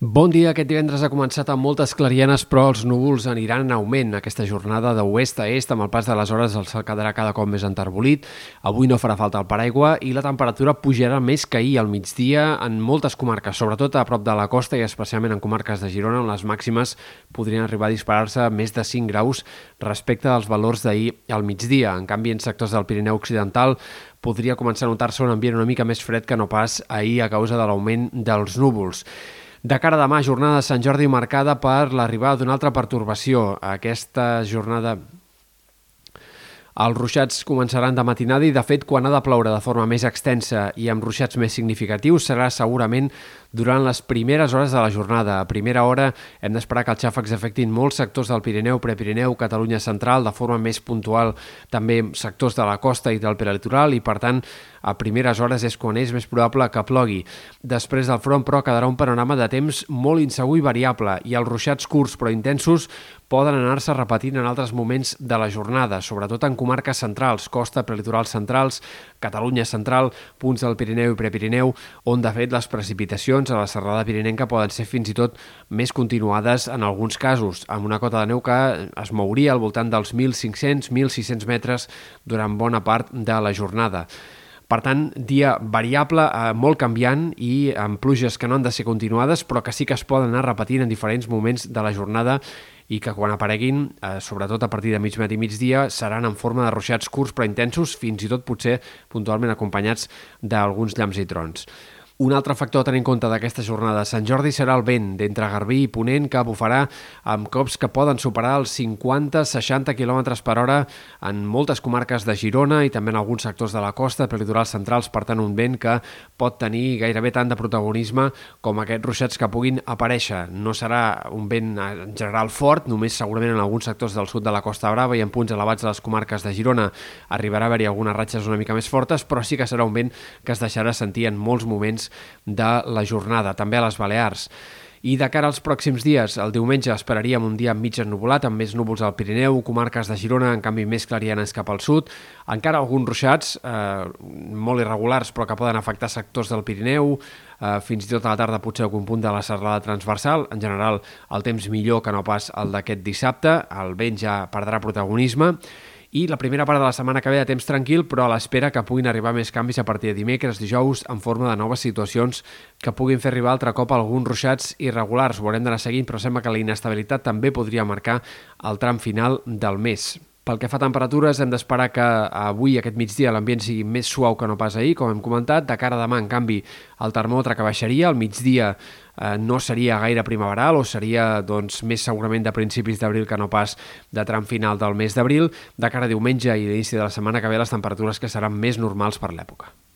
Bon dia. Aquest divendres ha començat amb moltes clarianes, però els núvols aniran en augment. Aquesta jornada d'oest a est, amb el pas de les hores, el cel quedarà cada cop més enterbolit. Avui no farà falta el paraigua i la temperatura pujarà més que ahir al migdia en moltes comarques, sobretot a prop de la costa i especialment en comarques de Girona, on les màximes podrien arribar a disparar-se més de 5 graus respecte als valors d'ahir al migdia. En canvi, en sectors del Pirineu Occidental podria començar a notar-se un ambient una mica més fred que no pas ahir a causa de l'augment dels núvols. De cara a demà, jornada de Sant Jordi marcada per l'arribada d'una altra pertorbació. Aquesta jornada els ruixats començaran de matinada i, de fet, quan ha de ploure de forma més extensa i amb ruixats més significatius serà segurament durant les primeres hores de la jornada. A primera hora hem d'esperar que els xàfecs afectin molts sectors del Pirineu, Prepirineu, Catalunya Central, de forma més puntual també sectors de la costa i del prelitoral i, per tant, a primeres hores és quan és més probable que plogui. Després del front, però, quedarà un panorama de temps molt insegur i variable i els ruixats curts però intensos poden anar-se repetint en altres moments de la jornada, sobretot en comarques centrals, costa, prelitoral centrals, Catalunya central, punts del Pirineu i Prepirineu, on de fet les precipitacions a la serrada pirinenca poden ser fins i tot més continuades en alguns casos, amb una cota de neu que es mouria al voltant dels 1.500-1.600 metres durant bona part de la jornada. Per tant, dia variable, eh, molt canviant i amb pluges que no han de ser continuades, però que sí que es poden anar repetint en diferents moments de la jornada i que quan apareguin, eh, sobretot a partir de mig matí i migdia, seran en forma de ruixats curts però intensos, fins i tot potser puntualment acompanyats d'alguns llamps i trons. Un altre factor a tenir en compte d'aquesta jornada de Sant Jordi serà el vent d'entre Garbí i Ponent que bufarà amb cops que poden superar els 50-60 km per hora en moltes comarques de Girona i també en alguns sectors de la costa, per litorals centrals, per tant un vent que pot tenir gairebé tant de protagonisme com aquests ruixats que puguin aparèixer. No serà un vent en general fort, només segurament en alguns sectors del sud de la Costa Brava i en punts elevats de les comarques de Girona arribarà a haver-hi algunes ratxes una mica més fortes, però sí que serà un vent que es deixarà sentir en molts moments de la jornada, també a les Balears. I de cara als pròxims dies, el diumenge esperaríem un dia mig ennubulat, amb més núvols al Pirineu, comarques de Girona, en canvi més clarianes cap al sud, encara alguns ruixats, eh, molt irregulars, però que poden afectar sectors del Pirineu, eh, fins i tot a la tarda potser algun punt de la serrada transversal. En general, el temps millor que no pas el d'aquest dissabte, el vent ja perdrà protagonisme, i la primera part de la setmana que ve de temps tranquil, però a l'espera que puguin arribar més canvis a partir de dimecres, dijous, en forma de noves situacions que puguin fer arribar altre cop alguns ruixats irregulars. Ho haurem d'anar seguint, però sembla que la inestabilitat també podria marcar el tram final del mes. Pel que fa a temperatures, hem d'esperar que avui, aquest migdia, l'ambient sigui més suau que no pas ahir, com hem comentat. De cara a demà, en canvi, el termòmetre que baixaria, al migdia eh, no seria gaire primaveral o seria doncs, més segurament de principis d'abril que no pas de tram final del mes d'abril. De cara a diumenge i l'inici de la setmana que ve, les temperatures que seran més normals per l'època.